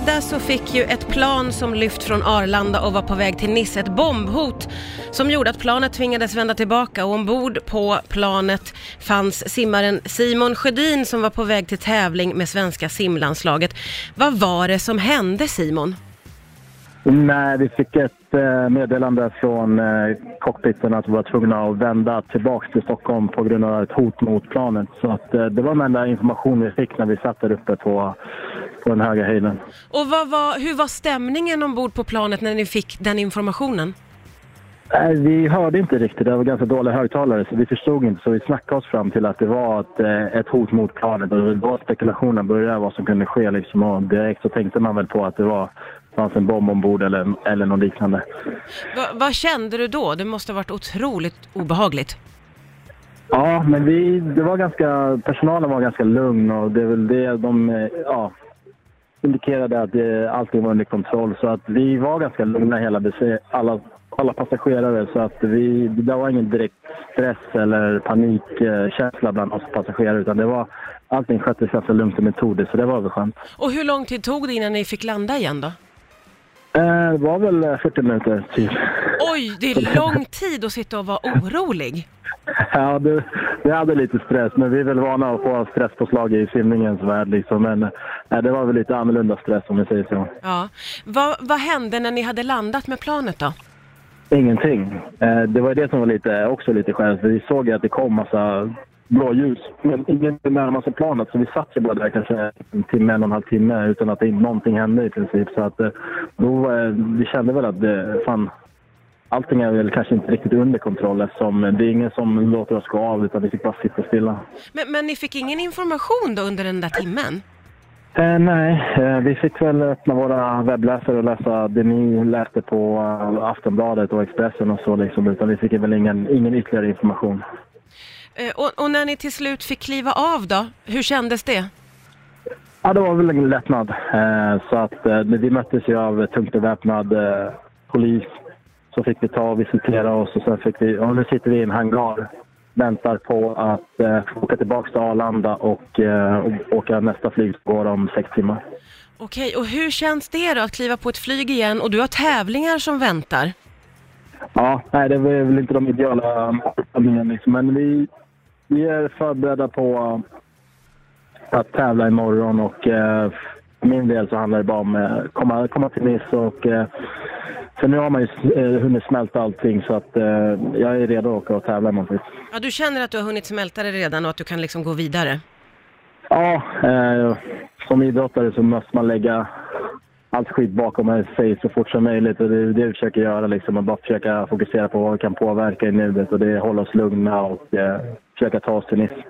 eftermiddag så fick ju ett plan som lyft från Arlanda och var på väg till Nice ett bombhot som gjorde att planet tvingades vända tillbaka och ombord på planet fanns simmaren Simon Sjödin som var på väg till tävling med svenska simlandslaget. Vad var det som hände Simon? Nej, vi fick ett eh, meddelande från eh, cockpiten att vi var tvungna att vända tillbaka till Stockholm på grund av ett hot mot planet. Så att, eh, det var den enda information vi fick när vi satt där uppe på, på den höga höjden. Och var, hur var stämningen ombord på planet när ni fick den informationen? Nej, vi hörde inte riktigt. Det var ganska dåliga högtalare så vi förstod inte. Så vi snackade oss fram till att det var ett, ett hot mot planet. Och det var spekulationen började vad som kunde ske. Liksom. Och direkt så tänkte man väl på att det var, fanns en bomb ombord eller, eller något liknande. Va, vad kände du då? Det måste ha varit otroligt obehagligt. Ja, men vi, det var ganska, personalen var ganska lugn och det är väl det de ja, indikerade att det, allting var under kontroll. Så att vi var ganska lugna hela alla, alla passagerare. Så att vi, det var ingen direkt stress eller panikkänsla bland oss passagerare utan det var allting sköttes ganska lugnt och metodiskt så det var väl skönt. Och hur lång tid tog det innan ni fick landa igen då? Eh, det var väl eh, 40 minuter typ. Oj, det är lång tid att sitta och vara orolig. Ja, det, vi hade lite stress, men vi är väl vana att få stresspåslag i simningens värld. Liksom. Men eh, det var väl lite annorlunda stress om vi säger så. Ja. Vad, vad hände när ni hade landat med planet då? Ingenting. Eh, det var det som var lite, också lite skönt, för vi såg ju att det kom massa blåljus. Men ingen närmade sig planet, så vi satt ju bara där kanske en timme, en och en halv timme utan att det, någonting hände i princip. Så att, eh, då, eh, vi kände väl att det, fan, allting är väl kanske inte riktigt under kontroll eftersom det är ingen som låter oss gå av utan vi fick bara sitta stilla. Men, men ni fick ingen information då under den där timmen? Eh, nej, eh, vi fick väl öppna våra webbläsare och läsa det ni läste på eh, Aftonbladet och Expressen och så liksom, utan vi fick väl ingen, ingen ytterligare information. Eh, och, och när ni till slut fick kliva av då, hur kändes det? Ja, det var väl en lättnad. Eh, så att eh, vi möttes ju av tungt beväpnad polis. Så fick vi ta och visitera oss och sen fick vi, och nu sitter vi i en hangar väntar på att eh, åka tillbaka till Arlanda och, eh, och åka nästa flyg som går om sex timmar. Okej, och hur känns det då att kliva på ett flyg igen och du har tävlingar som väntar? Ja, nej, det är väl inte de ideala uppställningarna liksom, men vi, vi är förberedda på att tävla imorgon och eh, för min del så handlar det bara om att eh, komma, komma till Nice och eh, för nu har man ju eh, hunnit smälta allting så att eh, jag är redo att åka och tävla imorgon. Ja, du känner att du har hunnit smälta det redan och att du kan liksom gå vidare? Ja, eh, som idrottare så måste man lägga allt skit bakom sig så fort som möjligt. Och det är det vi försöker göra. Liksom. Att bara försöka fokusera på vad vi kan påverka i nuet och det är hålla oss lugna och eh, försöka ta oss till Nice.